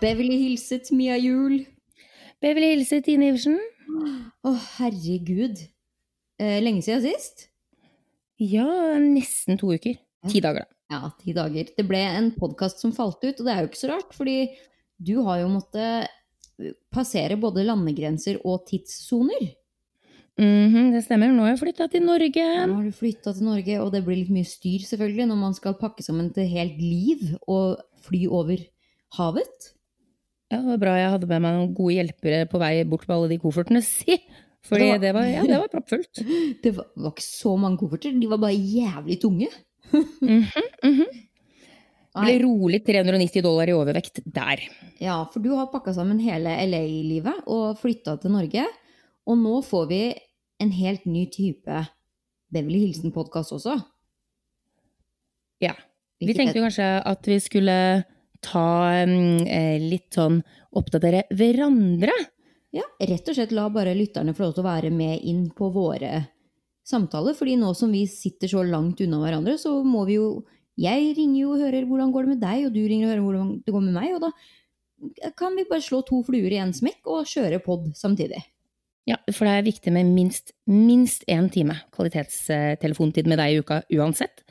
Beverly Hilset Mia Juel. Beverly hilset Tine Iversen. Å, herregud. Eh, lenge siden sist? Ja, nesten to uker. Ti dager, da. Ja, ti dager. Det ble en podkast som falt ut, og det er jo ikke så rart, fordi du har jo måttet passere både landegrenser og tidssoner. Mhm, det stemmer. Nå har jeg flytta til Norge. Nå har du flytta til Norge, og det blir litt mye styr selvfølgelig når man skal pakke sammen et helt liv og fly over havet. Ja, det var bra jeg hadde med meg noen gode hjelpere på vei bort med alle de koffertene, si. Fordi Det var- det var, ja, det var proppfullt. Det var, var ikke så mange kofferter, de var bare jævlig tunge. Mhm. Det ble rolig 390 dollar i overvekt der. ja, for du har pakka sammen hele LA-livet og flytta til Norge, og nå får vi en helt ny type Beverly Hilsen-podkast også. Ja. Vi tenkte kanskje at vi skulle ta eh, litt sånn oppdatere hverandre. Ja, rett og slett la bare lytterne få lov til å være med inn på våre samtaler. fordi nå som vi sitter så langt unna hverandre, så må vi jo Jeg ringer jo og hører hvordan går det med deg, og du ringer og hører hvordan det går med meg. Og da kan vi bare slå to fluer i en smekk og kjøre pod samtidig. Ja, for det er viktig med minst minst én time kvalitetstelefontid med deg i uka uansett.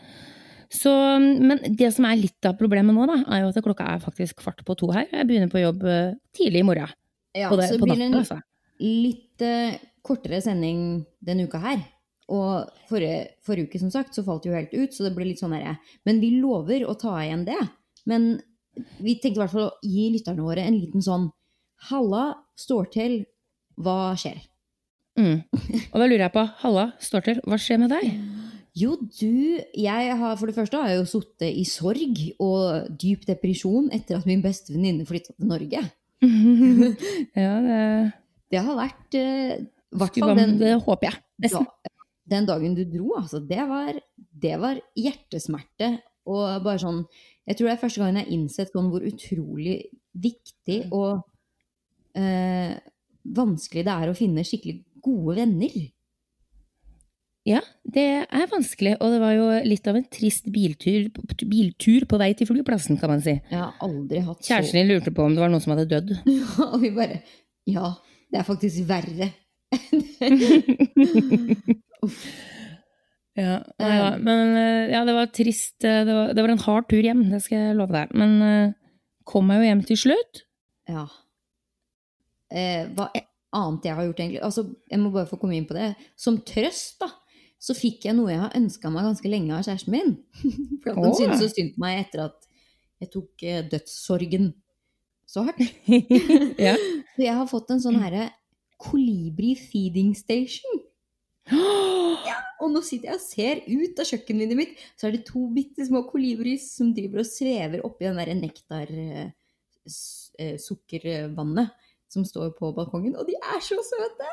Så, men det som er litt av problemet nå, da, er jo at klokka er faktisk kvart på to her. Jeg begynner på jobb eh, tidlig i morgen. Ja, På, det, så på blir det en altså. litt uh, kortere sending denne uka her. Og forrige, forrige uke, som sagt, så falt det jo helt ut, så det blir litt sånn herre Men vi lover å ta igjen det. Men vi tenkte i hvert fall å gi lytterne våre en liten sånn Halla, står til, hva skjer? Mm. Og da lurer jeg på, halla, står til, hva skjer med deg? Jo, du Jeg har for det første har jeg jo sittet i sorg og dyp depresjon etter at min beste venninne flytta til Norge. ja, det, Det har vært eh, hvert fall den, det håper jeg. Nesten. da, den dagen du dro, altså. Det var, det var hjertesmerte. Og bare sånn Jeg tror det er første gangen jeg har innsett sånn hvor utrolig viktig og eh, vanskelig det er å finne skikkelig gode venner. Ja, det er vanskelig, og det var jo litt av en trist biltur, biltur på vei til flyplassen, kan man si. Jeg har aldri hatt så Kjæresten din lurte på om det var noen som hadde dødd. Ja, Og vi bare Ja, det er faktisk verre. Ja, ja. Men eh, ja, det var trist. eh, Det var, det var en hard tur hjem, det skal jeg love deg. Men eh, kom meg jo hjem til slutt. Ja. Eh, hva annet jeg har gjort, egentlig? Altså, jeg må bare få komme inn på det. Som trøst, da, så fikk jeg noe jeg har ønska meg ganske lenge av kjæresten min. For at han syntes så synd på meg etter at jeg tok eh, dødssorgen så hardt. Ja. Så jeg har fått en sånn herre kolibri feeding station. Og nå sitter jeg og ser ut av kjøkkenvinduet mitt, så er det to bitte små kolibris som driver og svever oppi den derre nektar eh, eh, som står på balkongen, og de er så søte!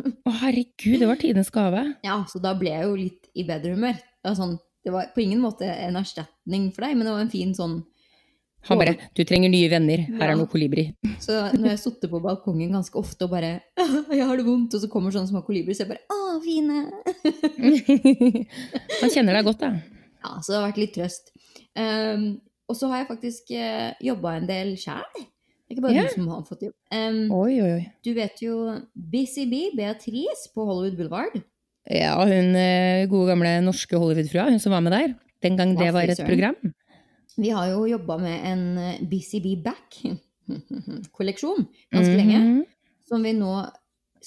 Å, herregud, det var tidenes gave. Ja, så da ble jeg jo litt i bedre humør. Det var, sånn, det var på ingen måte en erstatning for deg, men det var en fin sånn Han bare 'Du trenger nye venner. Her Ja. er noe kolibri'. Så når jeg satt på balkongen ganske ofte og bare «Åh, 'Jeg har det vondt', og så kommer sånne små kolibri, så jeg bare 'Å, fine'. Han kjenner deg godt, da. Ja, så det har vært litt trøst. Um, og så har jeg faktisk uh, jobba en del sjæl. Det er ikke bare yeah. du som har fått jobb. Um, Oi, oi, oi. du vet jo Busy Bee, Beatrice på Hollywood Boulevard. Ja, hun eh, gode gamle norske Hollywood-frua, hun som var med der. Den gang det var et program. Vi har jo jobba med en Busy Bee Back-kolleksjon ganske lenge. Mhm. Som vi nå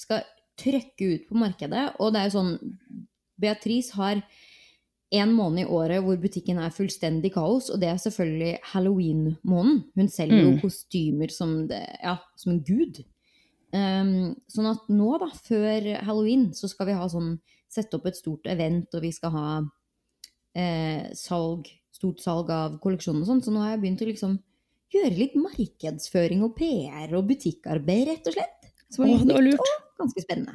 skal trøkke ut på markedet. Og det er jo sånn Beatrice har en måned i året hvor butikken er fullstendig kaos, og det er selvfølgelig halloween-måneden. Hun selger jo Mm. kostymer som, det, ja, som en gud. Um, sånn at nå, da, før halloween, så skal vi ha sånn Sette opp et stort event, og vi skal ha eh, salg, stort salg av kolleksjonen og sånn. Så nå har jeg begynt å liksom gjøre litt markedsføring og PR og butikkarbeid, rett og slett. Som er Åh, litt det var lurt. og ganske spennende.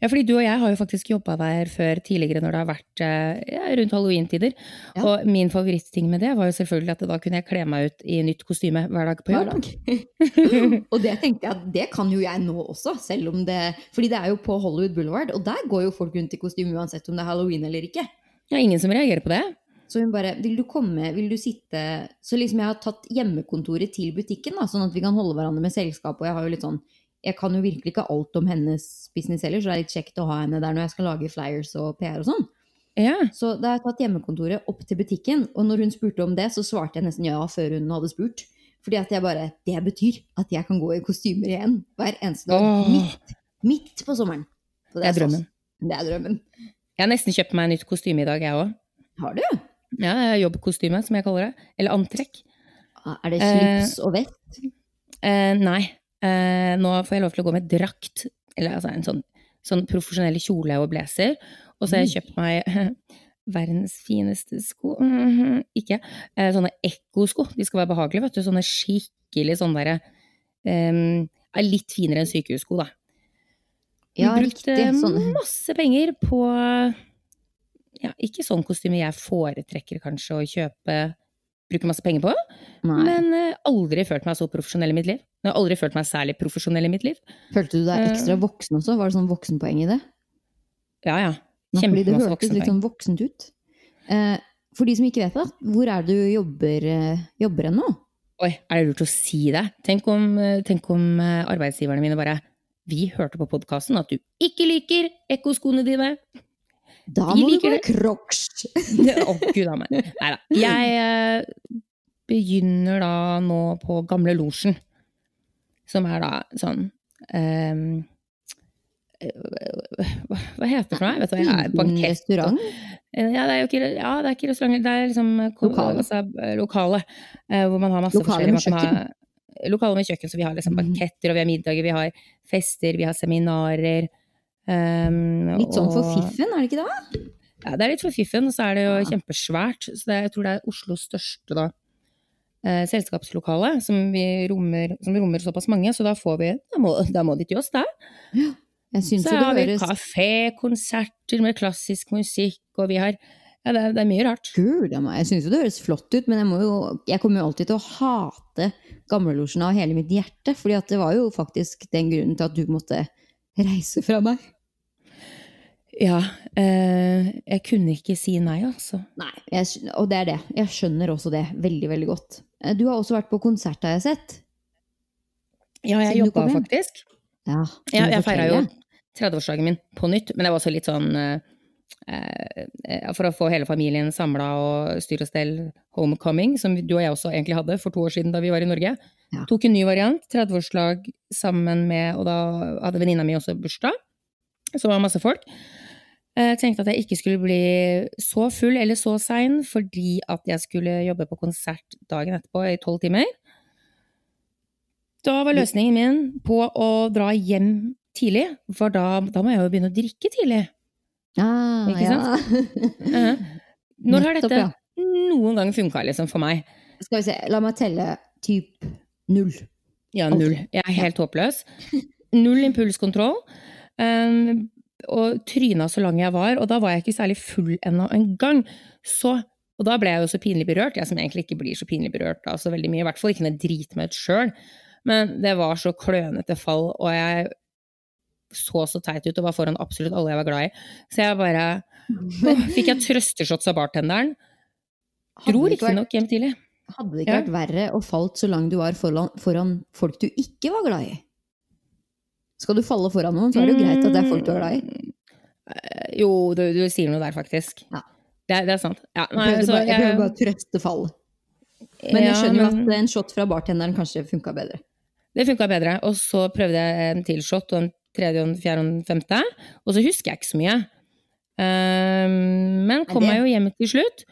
Ja, fordi du og jeg har jo faktisk jobba der før tidligere når det har vært eh, ja, rundt halloween-tider. Ja. Og min favoritting med det var jo selvfølgelig at da kunne jeg kle meg ut i nytt kostyme hver dag på Hver jobb. dag. og det tenkte jeg at det kan jo jeg nå også, selv om det Fordi det er jo på Hollywood Boulevard, og der går jo folk rundt i kostyme uansett om det er halloween eller ikke. Ja, ingen som reagerer på det. Så hun bare Vil du komme, vil du sitte Så liksom jeg har tatt hjemmekontoret til butikken, da, sånn at vi kan holde hverandre med selskap. Og jeg har jo litt sånn Jeg kan jo virkelig ikke alt om hennes business heller, så det er litt kjekt å ha henne der når jeg skal lage flyers og PR og sånn. Ja. Så da har jeg tatt hjemmekontoret opp til butikken, og når hun spurte om det, så svarte jeg nesten ja før hun hadde spurt. Fordi at jeg bare Det betyr at jeg kan gå i kostymer igjen hver eneste dag. Åh. Midt, midt på sommeren. Så Det er stas. drømmen. Det er drømmen. Jeg har nesten kjøpt meg nytt kostyme i dag, jeg òg. Har du? Ja, det er jobbkostyme, som jeg kaller det. Eller antrekk. Er det Eh, slips og vett? Eh, nei. Eh, nå får jeg lov til å gå med drakt. Eller altså en sånn, sånn profesjonell kjole og blazer. Og så har jeg kjøpt meg verdens fineste sko Mhm, Ikke. Eh, sånne ekkosko. De skal være behagelige, vet du. Sånne skikkelig sånn derre er Litt finere enn sykehussko, da. Ja, Brukt Sånn. masse penger på ja, Ikke sånn kostyme jeg foretrekker kanskje å kjøpe Bruke masse penger på. Nei. Men uh, aldri følt meg så profesjonell i mitt liv. Jeg har aldri følt meg særlig profesjonell i mitt liv. Følte du deg ekstra Eh. voksen også? Var det sånn voksenpoeng i det? Ja, ja. Kjempemasse voksenpoeng. det hørtes litt sånn voksent ut. Uh, for de som ikke vet det, hvor er det du jobber, uh, jobber hen nå? Oi, er det lurt å si det? Tenk om, tenk om arbeidsgiverne mine bare Vi hørte på podkasten at du ikke liker ekkoskoene dine. Da må du gå i crocs! Å, gud a meg. Nei da. Jeg eh, begynner da nå på Gamle Losjen, som er da sånn eh, hva heter det for noe? Vet du jeg er bankett. restaurant. Ja, det er jo ikke, ja, det er ikke restauranter. det er liksom eh, Lokale. Altså, eh, lokale. Hvor man har masse Lokale forskjellig. med man kan ha- Lokale med kjøkken, så vi har liksom Mhm. banketter, og vi har middager, vi har fester, vi har seminarer. Ehm, Litt sånn for fiffen, er det ikke det? Ja, det er litt for fiffen, og så er det jo Ja. kjempesvært. Så det, jeg tror det er Oslos største da, eh, selskapslokale, som, vi rommer, som rommer såpass mange, så da får vi Da må, da må de til oss, da. Jeg Så har vi høres kafé, konserter med klassisk musikk, og vi har Ja, det er, det er mye rart. Gud, jeg syns jo det høres flott ut, men jeg, må jo, jeg kommer jo alltid til å hate Gamlelosjen av hele mitt hjerte. fordi det var jo faktisk den grunnen til at du måtte reise fra meg. Ja, eh, jeg kunne ikke si nei, altså. Nei, jeg, og det er det. Jeg skjønner også det veldig, veldig godt. Eh, Du har også vært på konsert, har jeg sett. Ja, jeg jobba faktisk. Ja, Ja, jeg feira jo 30-årsdagen min på nytt, men det var også litt sånn eh, eh, For å få hele familien samla og styr og stell homecoming, som du og jeg også egentlig hadde for to år siden da vi var i Norge. Ja. Tok en ny variant, 30-årslag sammen med Og da hadde venninna mi også bursdag. Så det var masse folk. Jeg tenkte at jeg ikke skulle bli så full eller så sein fordi at jeg skulle jobbe på konsert dagen etterpå i tolv timer. Da var løsningen min på å dra hjem tidlig, for da, da må jeg jo begynne å drikke tidlig. Ah, Ikke ja. Eh, Når har dette ja. noen gang funka, liksom, for meg? Skal vi se, la meg telle typ null. Ja, null. Jeg er helt håpløs. Null impulskontroll. Um, og tryna så lang jeg var, og da var jeg ikke særlig full ennå engang. Så Og da ble jeg jo så pinlig berørt, jeg som egentlig ikke blir så pinlig berørt av så veldig mye. I hvert fall ikke når jeg driter meg ut sjøl. Men det var så klønete fall, og jeg så så teit ut og var foran absolutt alle jeg var glad i. Så jeg bare Fikk jeg trøsteshots av bartenderen. Dro riktignok hjem tidlig. Hadde det ikke vært verre å falt så langt du var foran, foran folk du ikke var glad i? Skal du falle foran noen, så er det jo greit at det er folk du er glad i. Eh, Jo, du, du sier noe der, faktisk. Ja. Det, det er sant. Ja, nei, jeg, prøver bare, jeg bare å trøste fall. Men jeg skjønner jo at en shot fra bartenderen kanskje funka bedre. Det funka bedre. Og så prøvde jeg en til shot, og en tredje, og en fjerde og en femte. Og så husker jeg ikke så mye. Um, men kom meg jo hjem til slutt.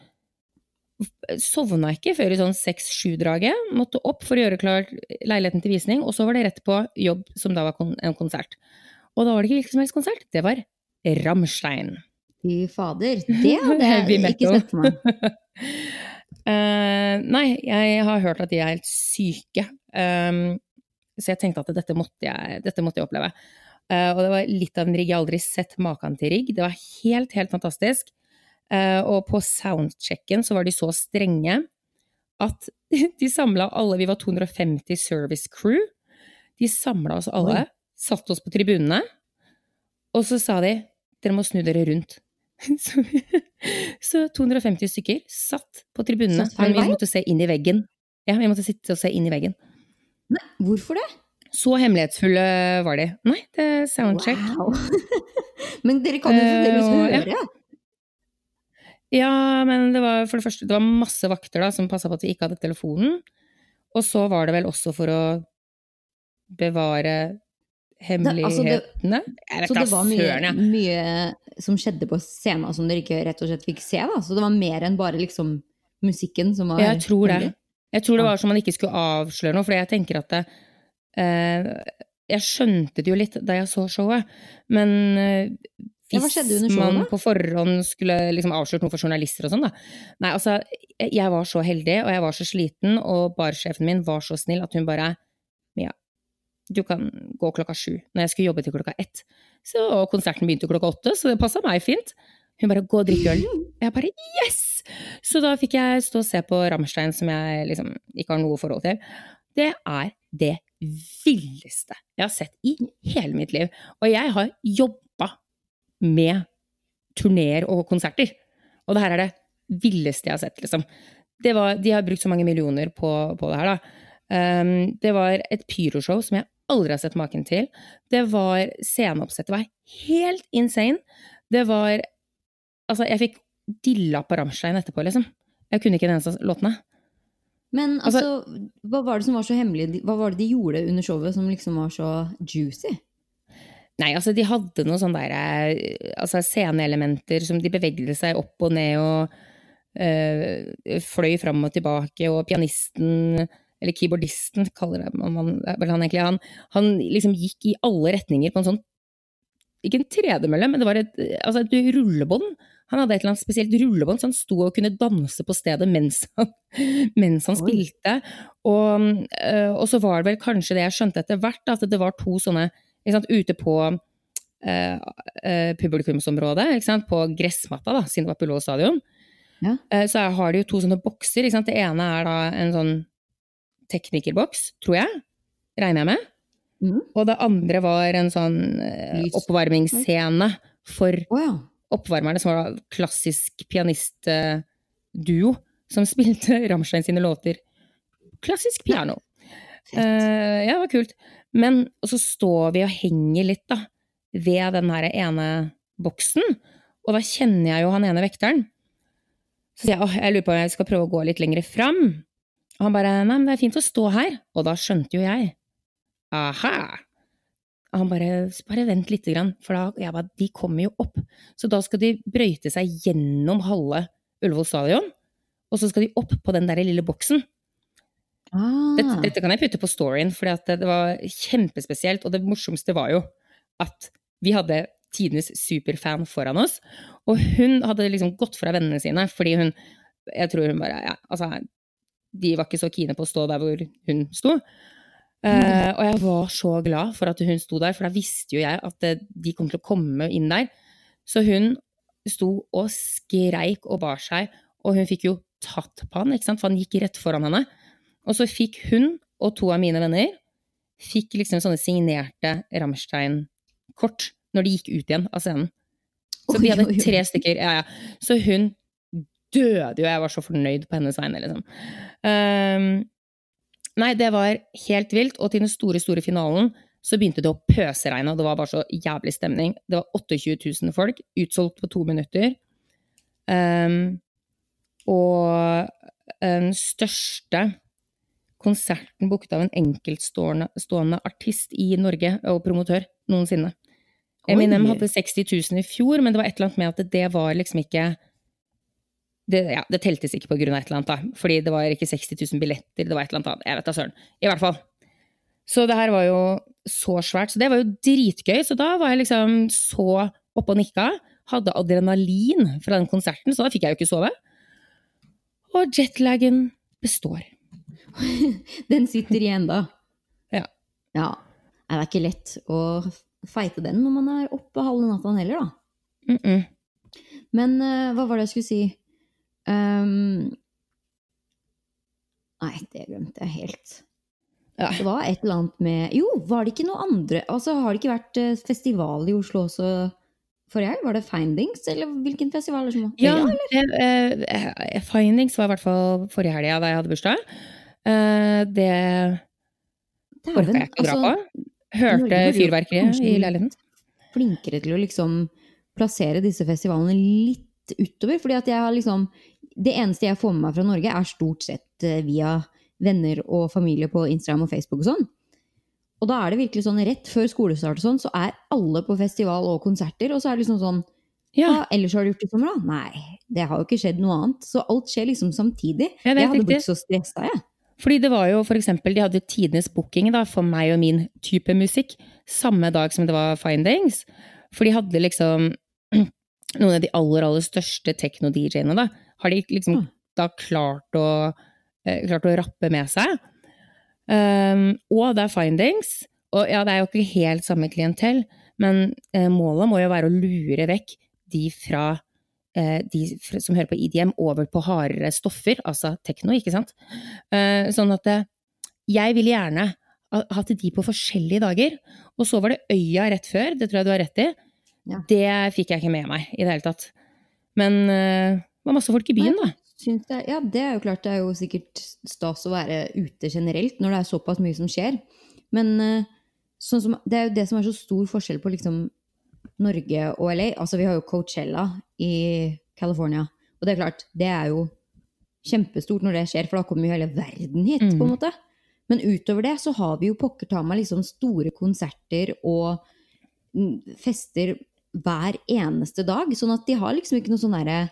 Sovna ikke før i sånn seks-sju-draget. Måtte opp for å gjøre klar leiligheten til visning, og så var det rett på jobb, som da var kon en konsert. Og da var det ikke hvilken som helst konsert, det var Rammstein. Fy fader, det hadde jeg ikke sett for meg. uh, nei, jeg har hørt at de er helt syke. Um, så jeg tenkte at dette måtte jeg, dette måtte jeg oppleve. Uh, og det var litt av en rigg. Jeg aldri sett maken til rigg. Det var helt, helt fantastisk. Eh, og på soundchecken så var de så strenge at de samla alle Vi var 250 service crew. De samla oss alle, satte oss på tribunene, og så sa de dere må snu dere rundt. Så Så 250 stykker satt på tribunene, men vi måtte se inn i veggen. Ja, vi måtte sitte og se inn i veggen. Nei, hvorfor det? Så hemmelighetsfulle var de. Nei, det er soundcheck. Wow. Men dere kan jo fremdeles Eh, høre ja. Ja, men det var for det første det var masse vakter da, som passa på at vi ikke hadde telefonen. Og så var det vel også for å bevare altså det- hemmelighetene. jeg Så det var mye, mye som skjedde på scenen som dere ikke rett og slett fikk se? da? Så det var mer enn bare liksom musikken som var Jeg tror det. Jeg tror det var som man ikke skulle avsløre noe, for jeg tenker at det, eh, Jeg skjønte det jo litt da jeg så showet, men Ja, hvis showet, man på forhånd skulle liksom avslørt noe for journalister og sånn, da. Nei, altså, jeg var så heldig, og jeg var så sliten, og barsjefen min var så snill at hun bare Mia, du kan gå klokka sju, når jeg skulle jobbe til klokka ett. Så, og konserten begynte klokka åtte, så det passa meg fint. Hun bare 'gå og drikk øl'. Jeg bare 'yes'! Så da fikk jeg stå og se på Rammstein, som jeg liksom ikke har noe forhold til. Det er det villeste jeg har sett i hele mitt liv. Og jeg har jobba med turneer og konserter. Og det her er det villeste jeg har sett, liksom. Det var, de har brukt så mange millioner på, på det her, da. Um, det var et pyroshow som jeg aldri har sett maken til. Det var Sceneoppsettet var helt insane. Det var Altså, jeg fikk dilla på Rammstein etterpå, liksom. Jeg kunne ikke den eneste låtene. Men Altså- altså, hva var det som var så hemmelig? Hva var det de gjorde under showet som liksom var så juicy? Nei, altså de hadde noen sånne der, eh, altså sceneelementer som de bevegde seg opp og ned og øh, fløy fram og tilbake, og pianisten, eller keyboardisten, kaller det man, vel han egentlig, han, han liksom gikk i alle retninger på en sånn, ikke en tredemølle, men det var et, altså et rullebånd. Han hadde et eller annet spesielt rullebånd, så han sto og kunne danse på stedet mens han, mens han spilte. Og, eh, og så var det vel kanskje det jeg skjønte etter hvert, at det var to sånne sant, ute på eh, eh, publikumsområdet, på gressmatta, da, siden det var på Ullevål stadion. Ja. Eh, så har de jo to sånne bokser. Det ene er da en sånn teknikerboks, tror jeg, regner jeg med. Mm. Og det andre var en sånn eh, oppvarmingsscene for ja. oppvarmerne, som var da klassisk pianistduo som spilte Rammstein sine låter. Klassisk piano. Ja. Uh, ja, det var kult. Men så står vi og henger litt, da, ved den her ene boksen. Og da kjenner jeg jo han ene vekteren. Så sier jeg åh, jeg lurer på om jeg skal prøve å gå litt lenger fram. Og han bare nei, men det er fint å stå her. Og da skjønte jo jeg. Aha! Og han bare bare vent lite grann, for da jeg bare, de kommer jo opp. Så da skal de brøyte seg gjennom halve Ullevål stadion. Og så skal de opp på den der lille boksen. Ah. Dette, dette kan jeg putte på storyen, for det var kjempespesielt. Og det morsomste var jo at vi hadde tidenes superfan foran oss. Og hun hadde liksom gått fra vennene sine, fordi hun Jeg tror hun bare ja, altså, De var ikke så kine på å stå der hvor hun sto. Eh, og jeg var så glad for at hun sto der, for da visste jo jeg at eh, de kom til å komme inn der. Så hun sto og skreik og bar seg, og hun fikk jo tatt på han, ikke sant? for han gikk rett foran henne. Og så fikk hun og to av mine venner fikk liksom sånne signerte Rammstein-kort når de gikk ut igjen av scenen. Så vi hadde tre stykker. Ja, ja. Så hun døde jo. Jeg var så fornøyd på hennes vegne, liksom. Um, nei, det var helt vilt. Og til den store, store finalen så begynte det å pøseregne, og det var bare så jævlig stemning. Det var 28 000 folk, utsolgt på to minutter. Um, og den største konserten booket av en enkeltstående artist i Norge og promotør noensinne. Oi. Eminem hadde 60 000 i fjor, men det var et eller annet med at det var liksom ikke det, ja, det teltes ikke på grunn av et eller annet, da. Fordi det var ikke 60 000 billetter, det var et eller annet annet. Jeg vet da søren. I hvert fall. Så det her var jo så svært. Så det var jo dritgøy. Så da var jeg liksom så oppe og nikka. Hadde adrenalin fra den konserten, så da fikk jeg jo ikke sove. Og jetlagen består. Den sitter igjen da. Ja. Ja. Nei, Det er ikke lett å feite den når man er oppe halve natta heller, da. Mm -mm. Men uh, hva var det jeg skulle si? Um, nei, det glemte jeg helt. Ja. Det var et eller annet med Jo, var det ikke noe andre Altså, har det ikke vært eh, festival i Oslo også forrige helg? Var det Findings, eller hvilken festival? som var? Ja, eller? eh, eh, Findings var i hvert fall forrige helg da jeg hadde bursdag. Eh, det orka jeg ikke å dra altså, på. Hørte fyrverkeriet i leiligheten. Flinkere til å liksom plassere disse festivalene litt utover. fordi at jeg har liksom Det eneste jeg får med meg fra Norge, er stort sett eh, via venner og familie på Instagram og Facebook og sånn. Og da er det virkelig sånn rett før skolestart og sånn, så er alle på festival og konserter, og så er det liksom sånn Ja, Hva ellers har du gjort i sommer, da? Nei, det har jo ikke skjedd noe annet. Så alt skjer liksom samtidig. Ja, jeg hadde blitt så stressa, jeg. Fordi det var jo for eksempel, de hadde tidenes booking da, for meg og min type musikk samme dag som det var Findings. For de hadde liksom noen av de aller, aller største tekno-DJ-ene, da. Har de liksom da klart å, eh, klart å rappe med seg. Um, og det er Findings. Og ja, det er jo ikke helt samme klientell, men eh, målet må jo være å lure vekk de fra de som hører på IDM, over på hardere stoffer, altså tekno, ikke sant? Eh, sånn at eh, jeg ville gjerne ha- hatt de på forskjellige dager. Og så var det Øya rett før, det tror jeg du har rett i. Ja. Det fikk jeg ikke med meg i det hele tatt. Men eh, det var masse folk i byen, da. Det, ja, det er jo klart det er jo sikkert stas å være ute generelt når det er såpass mye som skjer. Men eh, sånn som, det er jo det som er så stor forskjell på liksom Norge og LA. Altså, vi har jo Coachella i California. Og det er klart, det er jo kjempestort når det skjer, for da kommer jo hele verden hit, Mm. på en måte. Men utover det så har vi jo pokker ta meg liksom store konserter og mm, fester hver eneste dag. Sånn at de har liksom ikke noe sånn derre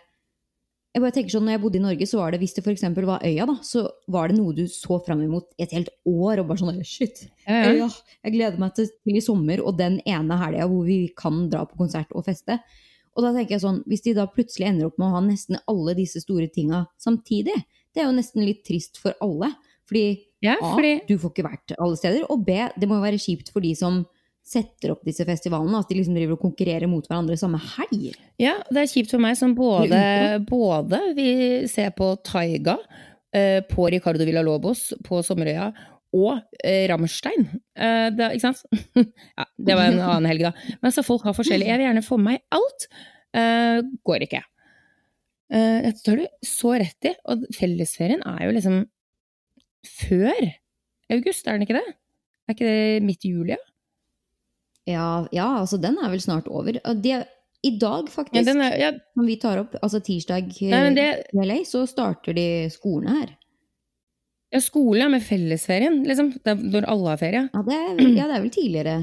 jeg bare tenker sånn, når jeg bodde i Norge, så var det hvis det eksempel var Øya, da, så var det noe du så fram imot et helt år, og bare sånn shit. Øya, jeg gleder meg til, til i sommer, og den ene helga hvor vi kan dra på konsert og feste. Og da tenker jeg sånn, hvis de da plutselig ender opp med å ha nesten alle disse store tinga samtidig, det er jo nesten litt trist for alle. Fordi Ja, A, du får ikke vært alle steder, og B, det må jo være kjipt for de som setter opp disse festivalene, at de liksom driver og konkurrerer mot hverandre samme helg. Ja, det er kjipt for meg som både, både vil se på Taiga, eh, på Ricardo Villalobos på Sommerøya, og eh, Rammstein. Eh, det, ikke sant? ja, det var en annen helg, da. Men så folk har forskjellig. Jeg vil gjerne få med meg alt. Eh, går ikke. Eh, jeg tar du så rett i. Og fellesferien er jo liksom før august, er den ikke det? Er ikke det midt i juli? ja? Ja, ja, altså den er vel snart over. De, I dag, faktisk, Ja, er, ja, når vi tar opp, altså tirsdag eh, nei, det, i LA, så starter de skolene her. ja, skole med fellesferien, liksom. Når alle har ferie. Ja, det er, det er vel tidligere,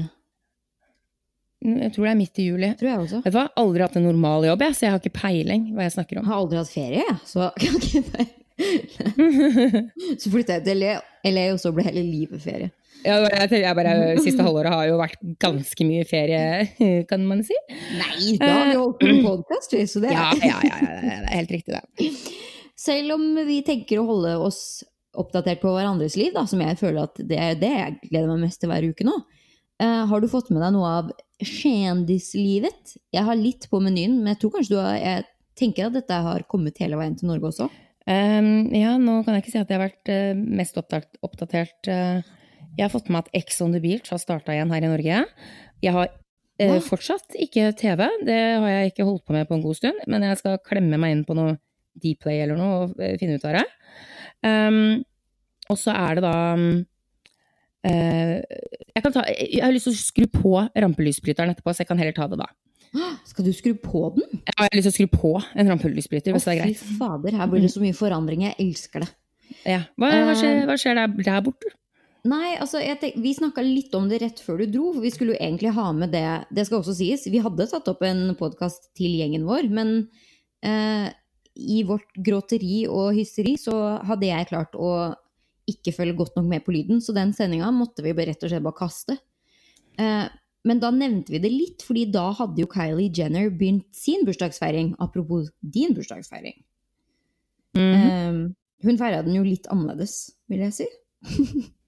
Jeg tror det er midt i juli. tror jeg også. Vet du hva? Aldri hatt en normal jobb, jeg, så jeg har ikke peiling hva jeg snakker Jeg om. har aldri hatt ferie, jeg, så kan ikke peiling. Så flytta jeg til LA, og så ble hele livet ferie. Ja, jeg, jeg bare, siste halvåret har jo vært ganske mye ferie, kan man si. Nei, da har vi holdt på med podkast, så det Ja, ja, ja, det er helt riktig, det. Selv om vi tenker å holde oss oppdatert på hverandres liv, da, som jeg føler at det er det jeg gleder meg mest til hver uke nå, uh, har du fått med deg noe av kjendislivet? Jeg har litt på menyen, men jeg tror kanskje du har Jeg tenker at dette har kommet hele veien til Norge også. Um, ja, nå kan jeg ikke si at jeg har vært uh, mest oppdatert. oppdatert eh. Jeg har fått med at Ex on the Beach har starta igjen her i Norge. Jeg har eh, fortsatt ikke TV, det har jeg ikke holdt på med på en god stund, men jeg skal klemme meg inn på noe Dplay eller noe og eh, finne ut av det. Um, og så er det da um, eh, jeg, kan ta, jeg har lyst til å skru på rampelysbryteren etterpå, så jeg kan heller ta det da. Skal du skru på den? Ja, Jeg har lyst til å skru på en rampelysbryter, hvis det er fy fader, her blir det så mye forandring. Jeg elsker det. Ja. Hva, hva, skjer, hva skjer der, der borte? Nei, altså, tenk, Vi snakka litt om det rett før du dro. for Vi skulle jo egentlig ha med det Det skal også sies, vi hadde tatt opp en podkast til gjengen vår, men eh, i vårt gråteri og hysteri så hadde jeg klart å ikke følge godt nok med på lyden, så den sendinga måtte vi rett og slett bare kaste. Eh, men da nevnte vi det litt, fordi da hadde jo Kylie Jenner begynt sin bursdagsfeiring. Apropos din bursdagsfeiring. Mhm. Eh, hun feira den jo litt annerledes, vil jeg si.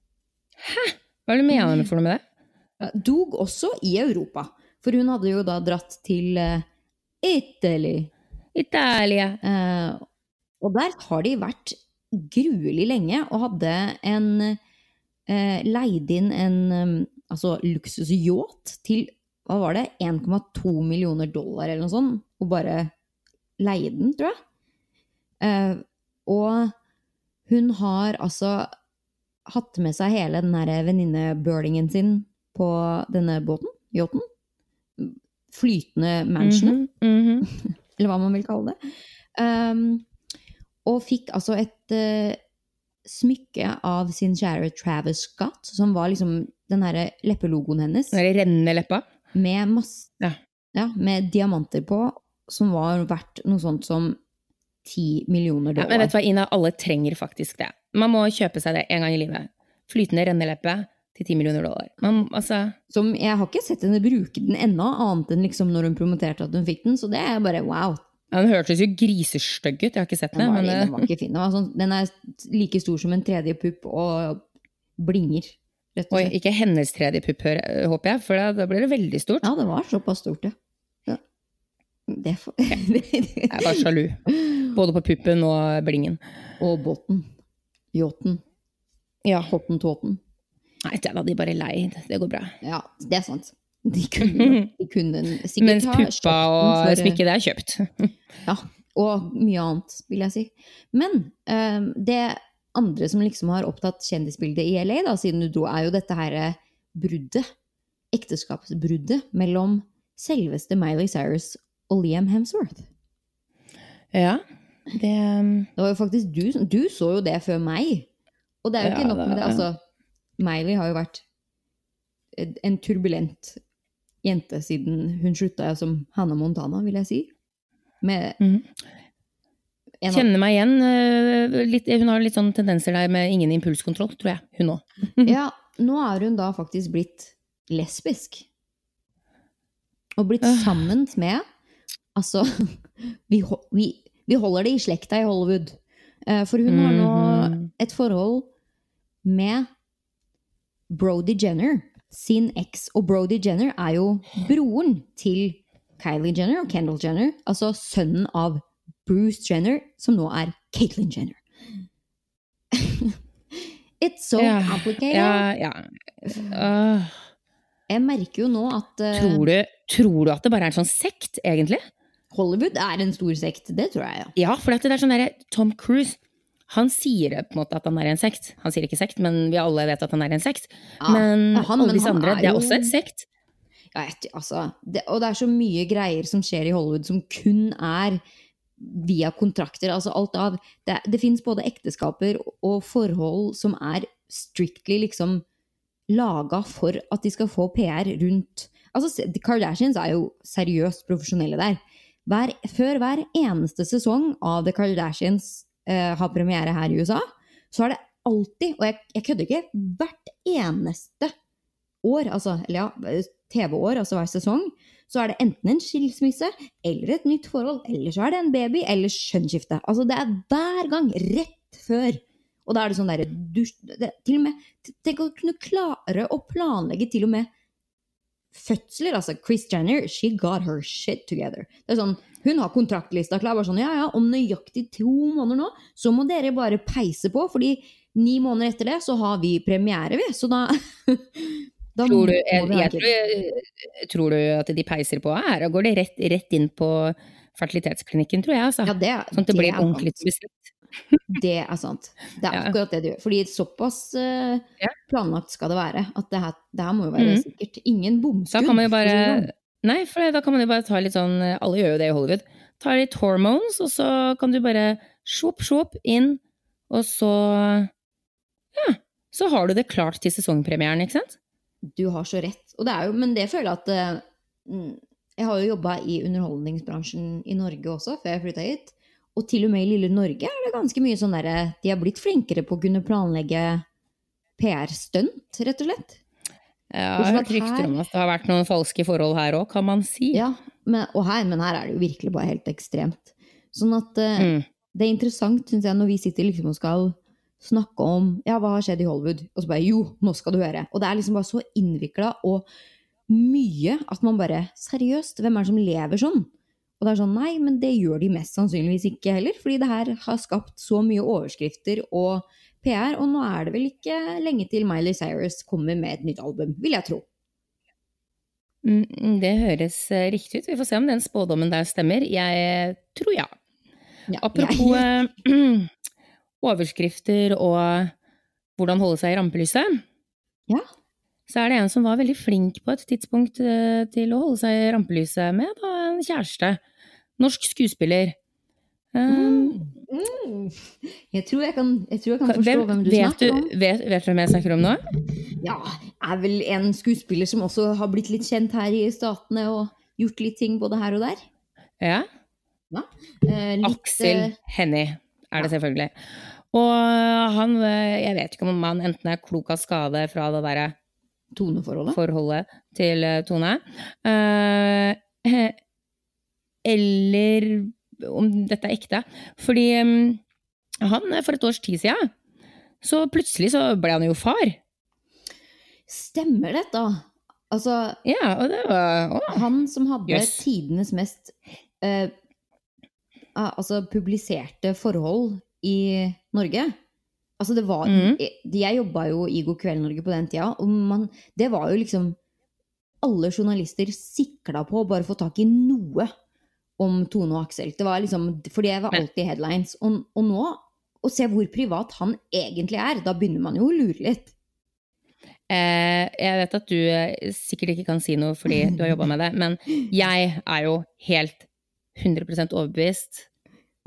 Hva er det mener for noe med det? Dog også i Europa. For hun hadde jo da dratt til uh, Italy. Italia. Uh, og der har de vært gruelig lenge og hadde en uh, Leid inn en um, altså luksusyacht til hva var det, 1,2 millioner dollar eller noe sånt, og bare leide den, tror jeg. Uh, og hun har altså hatt med seg hele den der venninneburlingen sin på denne båten, yachten. Flytende mansionet, Mm -hmm. eller hva man vil kalle det. Um, og fikk altså et uh, smykke av sin kjære Travis Scott, som var liksom den herre leppelogoen hennes, Den rennende leppa. med masse Ja. ja, med diamanter på, som var verdt noe sånt som 10 millioner Ja, dollar. men vet du hva, Ina, alle trenger faktisk det. Man må kjøpe seg det en gang i livet. Flytende renneleppe til 10 millioner dollar. Man, altså, Som jeg har ikke sett henne bruke den ennå, annet enn liksom når hun promoterte at hun fikk den, så det er bare wow. ja, den hørtes jo grisestygg ut, jeg har ikke sett Den den. var, Men, den var ikke fin. Den, var sånn, den er like stor som en tredje pupp og blinger, rett og Oi, ikke hennes tredje pupp, håper jeg, for da, da blir det veldig stort. Ja, det var såpass stort, ja. ja. Det får Jeg er bare sjalu. Både på puppen og blingen. Og båten. Yachten. Ja. Hottentotten. Nei, da er de bare lei. Det går bra. Ja, det er sant. De kunne, de kunne sikkert Mens puppa og for- smykket, det er kjøpt. Ja, og mye annet, vil jeg si. Men um, det andre som liksom har opptatt kjendisbildet i LA, da, siden du dro, er jo dette her eh, bruddet. Ekteskapsbruddet mellom selveste Miley Cyrus og Liam Hemsworth. Ja, det um, Det var jo faktisk du Du så jo det før meg. Og det er jo ikke Ja, nok med det. Altså, Miley har jo vært en turbulent jente siden hun slutta som Hannah Montana, vil jeg si. Med mm. av kjenner meg igjen. øh, Litt, hun har litt sånn tendenser der med ingen impulskontroll, tror jeg. Hun òg. Ja, nå er hun da faktisk blitt lesbisk. Og blitt Øh. sammen med Altså, vi, vi, vi holder det i slekta i Hollywood. Eh, For hun har nå Mhm. et forhold med Brody Jenner, sin eks. Og Brody Jenner er jo broren til Kylie Jenner og Kendall Jenner. Altså sønnen av Bruce Jenner, som nå er Caitlyn Jenner. It's so yeah, complicated. Ja, ja. Uh, Jeg merker jo nå at uh, tror, du, tror du at det bare er en sånn sekt, egentlig? Hollywood er en stor sekt. Det tror jeg, ja. Ja, for det er sånn derre Tom Cruise han sier på en måte at han er en sekt. Han sier ikke sekt, men vi alle vet at han er en sekt. Ja, men han- alle disse andre, er det er jo- også en sekt. ja et, altså, det, og det er så mye greier som skjer i Hollywood som kun er via kontrakter. Altså alt av Det, det fins både ekteskaper og forhold som er strictly liksom laga for at de skal få PR rundt Altså, The Kardashians er jo seriøst profesjonelle der. Hver, før hver eneste sesong av The Kardashians eh, har premiere her i USA, så er det alltid, og jeg, jeg kødder ikke, hvert eneste år, altså, eller ja, TV-år, altså hver sesong, så er det enten en skilsmisse, eller et nytt forhold, eller så er det en baby, eller skjønnskifte. Altså det er hver gang, rett før. Og da er det sånn derre Tenk å kunne klare å planlegge til og med fødsler. Altså, Chris Jenner, she got her shit together. Det er sånn, Hun har kontraktlista klar. bare sånn, ja, ja, Om nøyaktig to måneder nå, så må dere bare peise på, fordi ni måneder etter det så har vi premiere, vi. Så da, da Tror du, jeg, jeg, tror, tror du at de peiser på her? Da går det rett, rett inn på fertilitetsklinikken, tror jeg. Altså. Ja, det, sånn at det blir er ordentlig bestemt. Det er sant. Det er akkurat det du gjør. Fordi såpass eh, planlagt skal det være. At det her, det her må jo være mm. sikkert. Ingen bomskudd. Da kan man jo bare sånn. Nei, for da kan man jo bare ta litt sånn Alle gjør jo det i Hollywood. Ta litt hormones, og så kan du bare sjopp, sjopp inn, og så Ja, så har du det klart til sesongpremieren, ikke sant? Du har så rett. Og det er jo, men det føler jeg at eh, mm, Jeg har jo jobba i underholdningsbransjen i Norge også, før jeg flytta hit. Og til og med i lille Norge er det ganske mye sånn derre De har blitt flinkere på å kunne planlegge PR-stunt, rett og slett. Ja, jeg har hørt rykter om at det har vært noen falske forhold her òg, kan man si. Ja, men, her, men her er det jo virkelig bare helt ekstremt. Sånn at uh, Mm. det er interessant, syns jeg, når vi sitter liksom og skal snakke om ja, hva har skjedd i Hollywood, og så bare jo, nå skal du høre. Og det er liksom bare så innvikla og mye at man bare Seriøst, hvem er det som lever sånn? Og det er sånn, nei, men det gjør de mest sannsynligvis ikke heller, fordi det her har skapt så mye overskrifter og PR, og nå er det vel ikke lenge til Miley Cyrus kommer med et nytt album, vil jeg tro. Mm, Det høres eh, riktig ut. Vi får se om den spådommen der stemmer. Jeg tror ja. Ja, Apropos jeg- eh, overskrifter og hvordan holde seg i rampelyset, Ja. Så er det en som var veldig flink på et tidspunkt eh, til å holde seg i rampelyset med da, en kjæreste. Norsk skuespiller. Um, Mm. Jeg tror jeg kan, jeg tror jeg kan forstå hvem, hvem du snakker du, om. vet, vet du hvem jeg snakker om nå? Ja, er vel en skuespiller som også har blitt litt kjent her i Statene og gjort litt ting både her og der. Ja. Eh, litt, Aksel eh, Hennie er det selvfølgelig. Og han, eh, jeg vet ikke om han enten er klok av skade fra det derre toneforholdet. forholdet til eh, Tone. Eh, eller om dette er ekte. Fordi mm, han, eh, for et års tid siden, så plutselig så ble han jo far. Stemmer dette? Altså, Ja, og det var å, han som hadde yes. tidenes mest eh, altså publiserte forhold i Norge. Altså det var mm. jeg, jeg jobba jo i God kveld Norge på den tida, og man, det var jo liksom Alle journalister sikla på å bare få tak i noe om Tone og Aksel. Det var liksom, For det var alltid headlines. Og, og nå, å se hvor privat han egentlig er, da begynner man jo å lure litt. Eh, jeg vet at du eh, sikkert ikke kan si noe fordi du har jobba med det, men jeg er jo helt 100% overbevist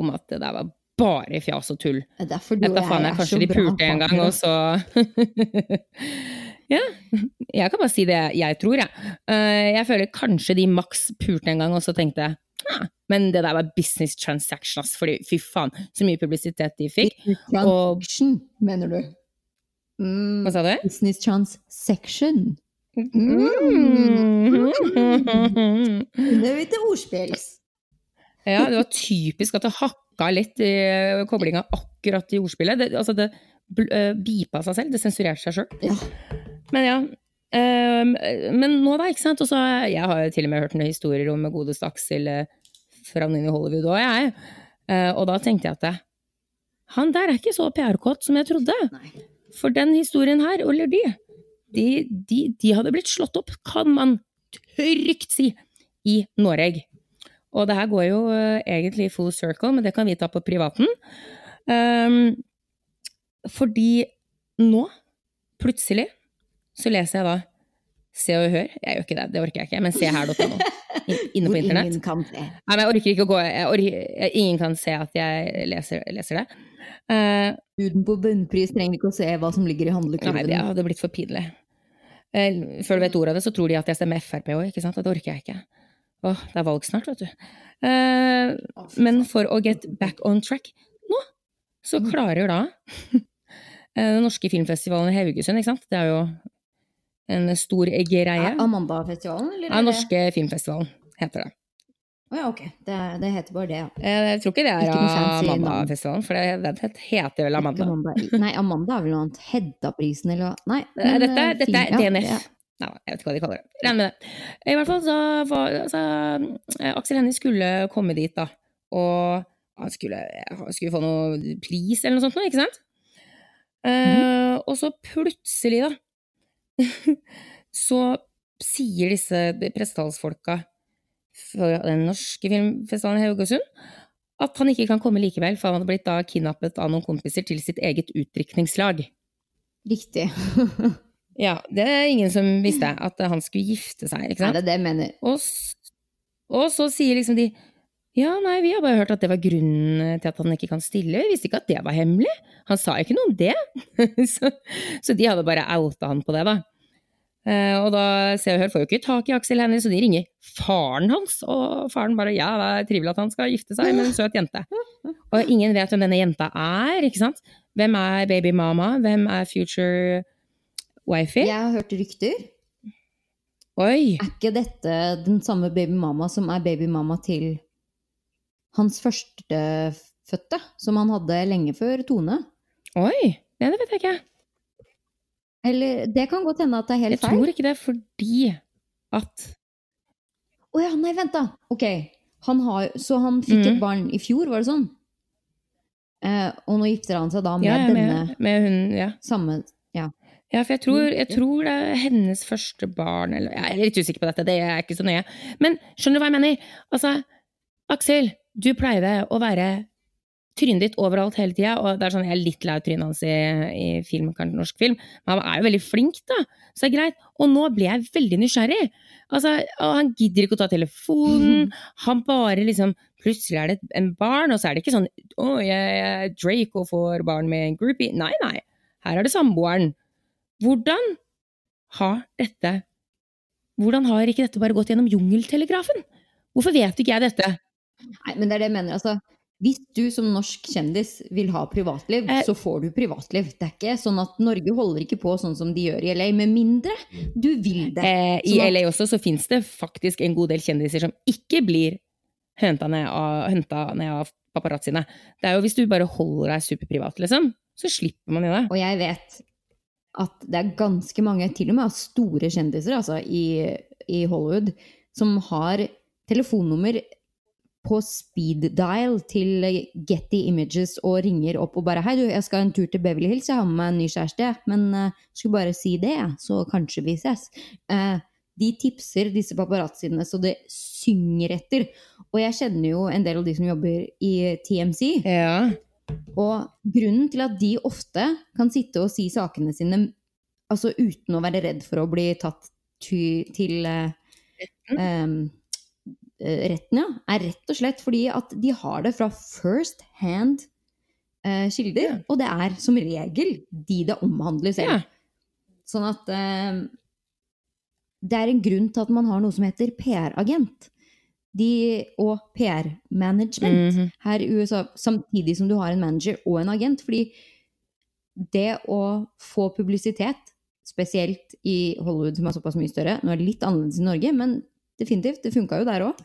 om at det der var bare fjas og tull. Det er derfor du og jeg faen, jeg er kanskje så de pulte en gang, og så Ja. Jeg kan bare si det jeg tror, jeg. Eh, Jeg føler kanskje de maks pulte en gang, og så tenkte jeg «Ah, men det der var business transaction, ass. Fordi fy faen, så mye publisitet de fikk. Og Transaction, mener du? Mm, Hva sa du? business transaction. Mm. Det er litt ordspills. Ja, det var typisk at det hakka litt i eh, koblinga akkurat i ordspillet. Det, altså det bl- eh, bipa seg selv, det sensurerte seg sjøl. Ja. Men ja. ehm, men nå, da, ikke sant. Og så jeg har jo til og med hørt noen historier om godeste Aksel eh, fra Nini i Hollywood òg, jeg. Og da tenkte jeg at han der er ikke så PR-kåt som jeg trodde. Nei. For den historien her, eller de, de, de, de hadde blitt slått opp, kan man trygt si, i Norge. Og det her går jo eh, egentlig full circle, men det kan vi ta på privaten. Um, fordi nå, plutselig, så leser jeg da Se og Hør. Jeg gjør ikke det, det orker jeg ikke, men se her.no. Inne på internett. ingen kan se. Nei, men jeg orker ikke å gå orker, Ingen kan se at jeg leser, leser det. Uh, Uten på bunnpris trenger ikke å se hva som ligger i Nei, det hadde blitt for pinlig. Uh, Før du vet ordet av det, så tror de at jeg stemmer Frp òg, ikke sant? Det orker jeg ikke. Åh, det er valg snart, vet du. Eh, men for å get back on track nå, så klarer da eh, den norske filmfestivalen i Haugesund, ikke sant? Det er jo en stor greie. Amanda-festivalen, eller? Ja, norske filmfestivalen heter det. Å ja, ok. Det, det heter bare det, ja. Eh, Jeg tror ikke det er noe. Amanda-festivalen, for det, det heter vel Amanda. Amanda. Nei, Amanda er vel noe annet. Hedda-prisen, eller hva? Nei. Eh, men, Dette, dette er DNF. ja. Nei, jeg vet ikke hva de kaller det. Regner med det. I hvert fall så var altså, eh, Aksel Hennie skulle komme dit, da. Og han skulle, han skulle få noe pris eller noe sånt, nå, ikke sant? Eh, og så plutselig, da, så sier disse pressetalsfolka fra den norske filmfestivalen i Haugesund at han ikke kan komme likevel, for han hadde blitt da kidnappet av noen kompiser til sitt eget utdrikningslag. Riktig. Ja, det er ingen som visste, at han skulle gifte seg, ikke sant? Nei, det er det jeg mener. Og, og så sier liksom de ja, nei, vi har bare hørt at det var grunnen til at han ikke kan stille. Vi visste ikke at det var hemmelig. Han sa ikke noe om det. så, så de hadde bare outa han på det, da. Eh, og da Se og Hør får jo ikke tak i Aksel Hennie, så de ringer faren hans. Og faren bare ja, det er trivelig at han skal gifte seg med en søt jente. Og ingen vet hvem denne jenta er, ikke sant? Hvem er babymama? Hvem er future wifey? Jeg har hørt rykter. Oi! Er ikke dette den samme babymama som er babymama til hans førstefødte, som han hadde lenge før Tone? Oi! Nei, det vet jeg ikke. Eller det kan godt hende at det er helt Jeg feil. tror ikke det er fordi at Å ja, nei, vent da. Ok. Han har, så han fikk et Mhm. barn i fjor, var det sånn? Eh, og nå gifter han seg da med Ja, ja, denne med, med hun Ja. samme Ja, for jeg tror, jeg tror det er hennes første barn, eller Jeg er litt usikker på dette, det er ikke så nøye. Men skjønner du hva jeg mener? Altså, Aksel, du pleide å være trynet ditt overalt hele tida, og det er sånn, jeg er litt lei av trynet hans i, i film, kanskje norsk film, men han er jo veldig flink, da, så det er greit. Og nå blir jeg veldig nysgjerrig. Altså, han gidder ikke å ta telefonen, han bare liksom Plutselig er det en barn, og så er det ikke sånn 'Å, jeg jeg, Draco får barn med en groupie'. Nei, nei. Her er det samboeren. Hvordan har dette Hvordan har ikke dette bare gått gjennom jungeltelegrafen? Hvorfor vet ikke jeg dette? Nei, men det er det jeg mener. altså. Hvis du som norsk kjendis vil ha privatliv, Eh. så får du privatliv. Det er ikke sånn at Norge holder ikke på sånn som de gjør i LA, med mindre du vil det. Eh, I Sånn LA også så fins det faktisk en god del kjendiser som ikke blir henta ned ned av paparazziene. Det er jo hvis du bare holder deg superprivat, liksom, så slipper man jo det. Og jeg vet at det er ganske mange, til og med store kjendiser altså, i, i Hollywood, som har telefonnummer på speed dial til Getty Images og ringer opp og bare 'Hei, du, jeg skal en tur til Beverly Hills. Jeg har med meg en ny kjæreste, men uh, skulle bare si det, så kanskje vi ses'. Uh, de tipser disse paparazziene så det synger etter. Og jeg kjenner jo en del av de som jobber i TMC. Ja. Og grunnen til at de ofte kan sitte og si sakene sine altså uten å være redd for å bli tatt ty til em, eh, retten, ja, er rett og slett fordi at de har det fra first hand eh, kilder. Ja. Og det er som regel de det omhandler selv. ja. Sånn at eh, det er en grunn til at man har noe som heter PR-agent. De, og PR-management Mhm. her i USA, samtidig som du har en manager og en agent. Fordi det å få publisitet, spesielt i Hollywood som er såpass mye større Nå er det litt annerledes i Norge, men definitivt, det funka jo der òg.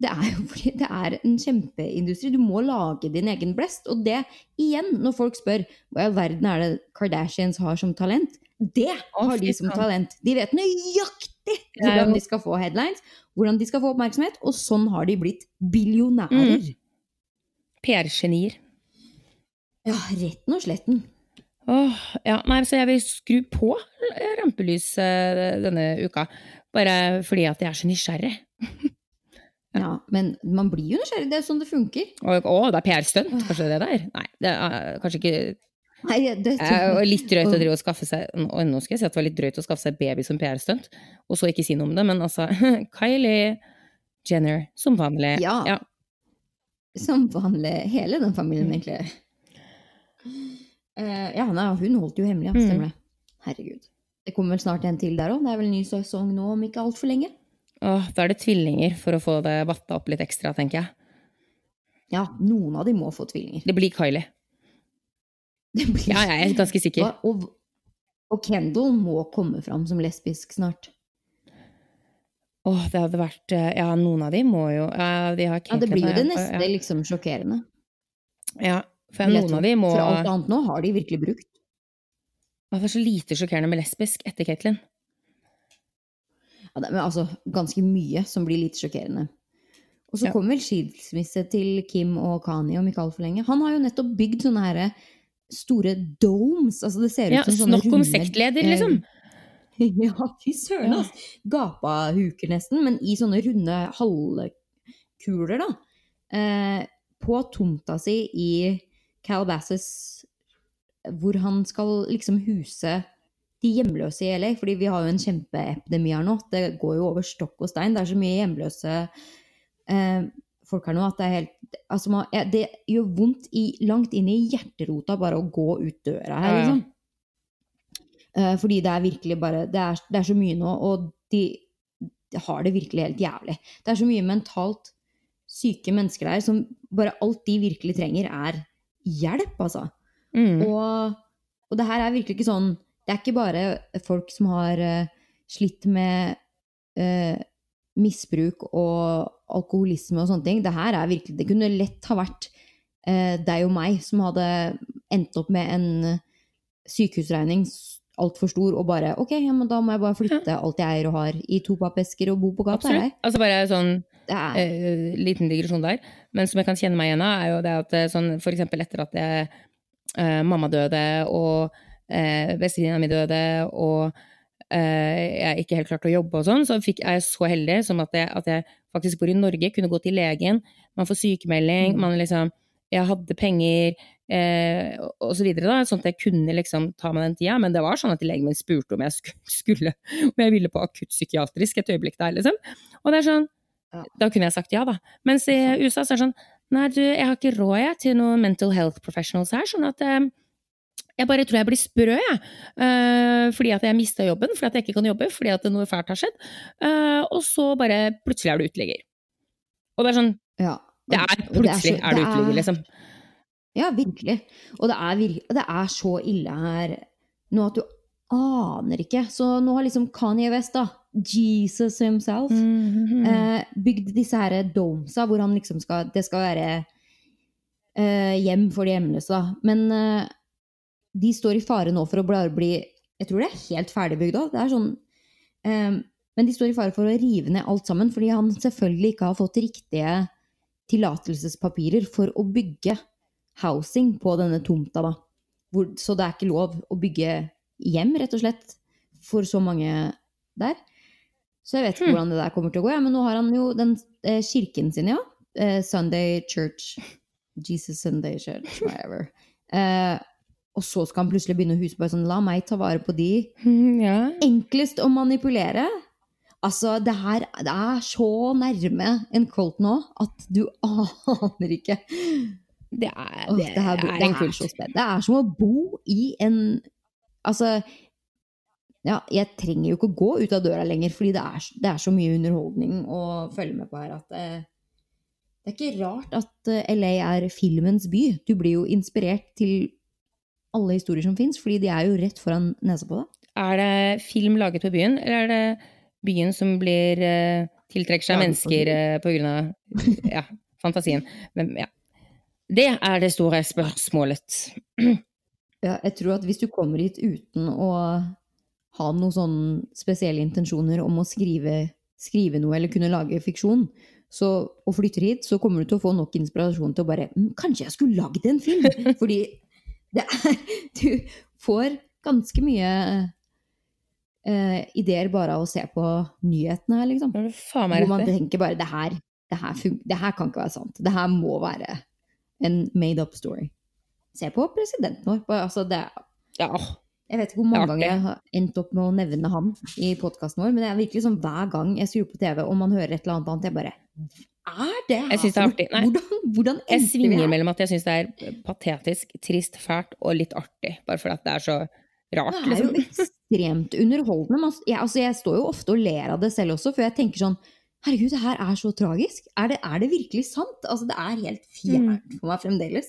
det er jo fordi det er en kjempeindustri. Du må lage din egen blest. Og det, igjen, når folk spør hva i all verden er det Kardashians har som talent, det har de som talent. De vet nøyaktig hvordan de skal få headlines, hvordan de skal få oppmerksomhet, og sånn har de blitt billionærer. Mm. PR-genier. Ja, retten og sletten. Åh, ja, nei, så jeg vil skru på rampelyset denne uka. Bare fordi at jeg er så nysgjerrig. Ja, men man blir jo nysgjerrig. Det er sånn det funker. Å, det er PR-stunt, kanskje det der? Nei, det er kanskje ikke Nei, det Det er litt drøyt å drive og skaffe seg og nå skal jeg si at det var litt drøyt å skaffe seg baby som PR-stunt, og så ikke si noe om det, men altså Kylie Jenner, som vanlig. Ja. ja. Som vanlig. Hele den familien, egentlig. Uh, ja, nei, hun holdt jo hemmelig, ja. Mm. Stemmer det. Herregud. Det kommer vel snart en til der òg. Det er vel en ny sesong nå om ikke altfor lenge. Åh, da er det tvillinger for å få det vatta opp litt ekstra, tenker jeg. Ja, noen av de må få tvillinger. Det blir Kylie. Blir Ja, jeg er ganske sikker. Og, og, og Kendal må komme fram som lesbisk snart. Åh, det hadde vært eh, Ja, noen av de må jo Ja, de har Ja, Det blir jo det neste ja. liksom sjokkerende. Ja, for noen av de må For alt annet nå har de virkelig brukt. Det er så lite sjokkerende med lesbisk etter Katelyn. Ja, det, men altså, ganske mye som blir lite sjokkerende. Og så Ja. kommer vel skilsmisse til Kim og Kani om ikke altfor lenge. Han har jo nettopp bygd sånne her store domes. Altså det ser ut Ja, som sånne Snakk om sektleder, eh, liksom! Ja, fy søren, Ja. altså. Gapahuker nesten, men i sånne runde halvkuler, da. Eh, på tomta si i Calabasas, hvor han skal liksom huse de hjemløse i LA. Fordi vi har jo en kjempeepidemi her nå. Det går jo over stokk og stein. Det er så mye hjemløse eh, folk her nå at det er helt Altså, man, det gjør vondt i, langt inn i hjerterota bare å gå ut døra her, liksom. Eh, fordi det er virkelig bare det er, det er så mye nå, og de, de har det virkelig helt jævlig. Det er så mye mentalt syke mennesker der som bare alt de virkelig trenger, er hjelp, altså. Mm. Og, og det her er virkelig ikke sånn Det er ikke bare folk som har uh, slitt med uh, misbruk og alkoholisme og sånne ting. Det her er virkelig Det kunne lett ha vært eh, deg og meg som hadde endt opp med en sykehusregning altfor stor og bare Ok, ja, men da må jeg bare flytte alt jeg eier og har i to pappesker og bo på gata. Altså bare sånn eh, liten digresjon der, men som jeg kan kjenne meg igjen av, er jo det at eh, sånn for eksempel etter at jeg, eh, mamma døde og eh, bestevenninna mi døde, og eh, jeg ikke helt klarte å jobbe og sånn, så fikk, er jeg så heldig som at jeg, at jeg faktisk bor i Norge, kunne gå til legen, man får sykemelding, Mm. man liksom Jeg hadde penger, eh, og så videre, da, sånn at jeg kunne liksom ta meg den tida, men det var sånn at legen min spurte om jeg skulle, skulle om jeg ville på akuttpsykiatrisk et øyeblikk der, liksom. Og det er sånn Ja. Da kunne jeg sagt ja, da. Mens i USA så er det sånn Nei, du, jeg har ikke råd jeg, til noen mental health professionals her, sånn at eh, jeg bare tror jeg blir sprø, jeg. Uh, fordi at jeg mista jobben, fordi at jeg ikke kan jobbe, fordi at noe fælt har skjedd. Uh, og så bare plutselig er du uteligger. Og det er sånn Ja. Det er plutselig det plutselig så- er du uteligger, liksom. Ja, virkelig. Og det er, det er så ille her nå at du aner ikke. Så nå har liksom Kanye West, da, Jesus himself, Mhm. eh, bygd disse her domesa hvor han liksom skal Det skal være eh, hjem for de hjemløse, da. Men eh, de står i fare nå for å bare bli Jeg tror det er helt ferdigbygd òg. Det er sånn eh, Men de står i fare for å rive ned alt sammen, fordi han selvfølgelig ikke har fått riktige tillatelsespapirer for å bygge housing på denne tomta, da. Hvor, så det er ikke lov å bygge hjem, rett og slett, for så mange der. Så jeg vet ikke Hmm. hvordan det der kommer til å gå, ja, men nå har han jo den eh, kirken sin, ja. Eh, Sunday Church. Jesus Sunday Church, whatever. Eh, og så skal han plutselig begynne å huske på sånn, la meg ta vare på de. Ja. Enklest å manipulere. Altså, det her det er så nærme en Colt nå at du aner ikke. Det er, Åh, det det, her, er det er en kul spennende. Det er som å bo i en Altså, ja, jeg trenger jo ikke å gå ut av døra lenger, fordi det er, det er så mye underholdning å følge med på her at eh, det er ikke rart at eh, LA er filmens by. Du blir jo inspirert til alle historier som fins, fordi de er jo rett foran nesa på deg. Er det film laget på byen, eller er det byen som blir eh, tiltrekker seg mennesker eh, av ja, fantasien? Men ja. Det er det store spørsmålet. Ja, jeg tror at hvis du kommer hit uten å ha noen sånne spesielle intensjoner om å skrive, skrive noe eller kunne lage fiksjon, så, og flytter hit, så kommer du til å få nok inspirasjon til å bare «Mm, Kanskje jeg skulle lagd en film? Fordi er Du får ganske mye uh, ideer bare av å se på nyhetene her, liksom. Hvor man tenker bare det her, det, her det her kan ikke være sant. Det her må være en made up story. Se på presidenten vår. Altså, det Ja, jeg vet ikke hvor mange er ganger jeg har endt opp med å nevne han i podkasten vår, men det er virkelig sånn hver gang jeg skrur på TV og man hører et eller annet annet, jeg bare Er det her Jeg synes det er artig. Nei. Hvordan, hvordan Jeg svinger her? mellom at jeg syns det er patetisk, trist, fælt og litt artig. Bare fordi det er så rart, Det er jo liksom. ekstremt underholdende. Jeg, altså, jeg står jo ofte og ler av det selv også, for jeg tenker sånn Herregud, det her er så tragisk. Er det, er det virkelig sant? Altså, det er helt fjernt Mm. for meg fremdeles.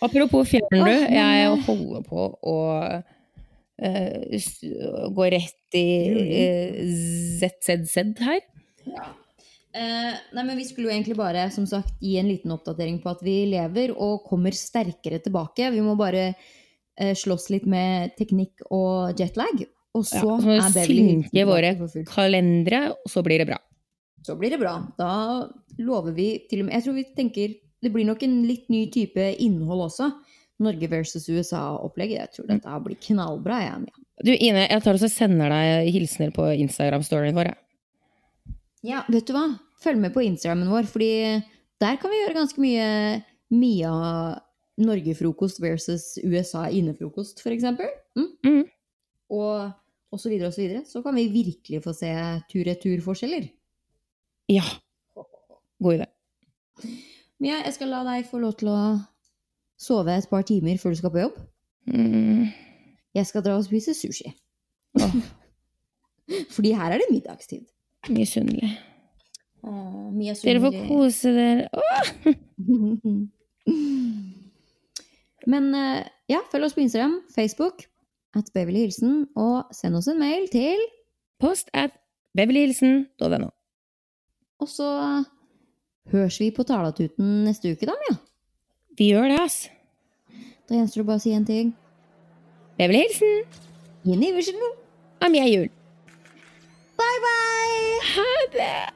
Apropos fjern, du. Jeg holder på å uh, gå rett i uh, ZZZ her. Eh, nei, men Vi skulle jo egentlig bare som sagt, gi en liten oppdatering på at vi lever og kommer sterkere tilbake. Vi må bare eh, slåss litt med teknikk og jetlag. Og så Ja, så er Beverly synke våre kalendere, og så blir det bra. Så blir det bra. Da lover vi til og med Jeg tror vi tenker det blir nok en litt ny type innhold også. Norge versus USA-opplegget. Jeg tror dette blir knallbra. Jeg, ja. Du Ine, jeg tar og sender deg hilsener på Instagram-storyen vår. Ja, vet du hva? Følg med på Instagrammen vår, fordi der kan vi gjøre ganske mye Mia Norge-frokost versus USA innefrokost, for eksempel. Mm? Mhm. Og, og så videre og så videre. Så kan vi virkelig få se tur-retur-forskjeller. Ja. God idé. Mia, jeg skal la deg få lov til å sove et par timer før du skal på jobb. Mm. Jeg skal dra og spise sushi. Oh. Fordi her er det middagstid. Misunnelig. Åh, Mia Dere får kose dere. Men eh, ja, følg oss på Instagram, Facebook, at Beverly Hilsen, og send oss en mail til Post at beverlyhilsen.no. Og så høres vi på Talatuten neste uke, da, Mia. Vi gjør det, ass. Da gjenstår det bare å si en ting. Beverly Hilsen. Jenny Iversen. Am jeg jul. Bye, bye! Ha det!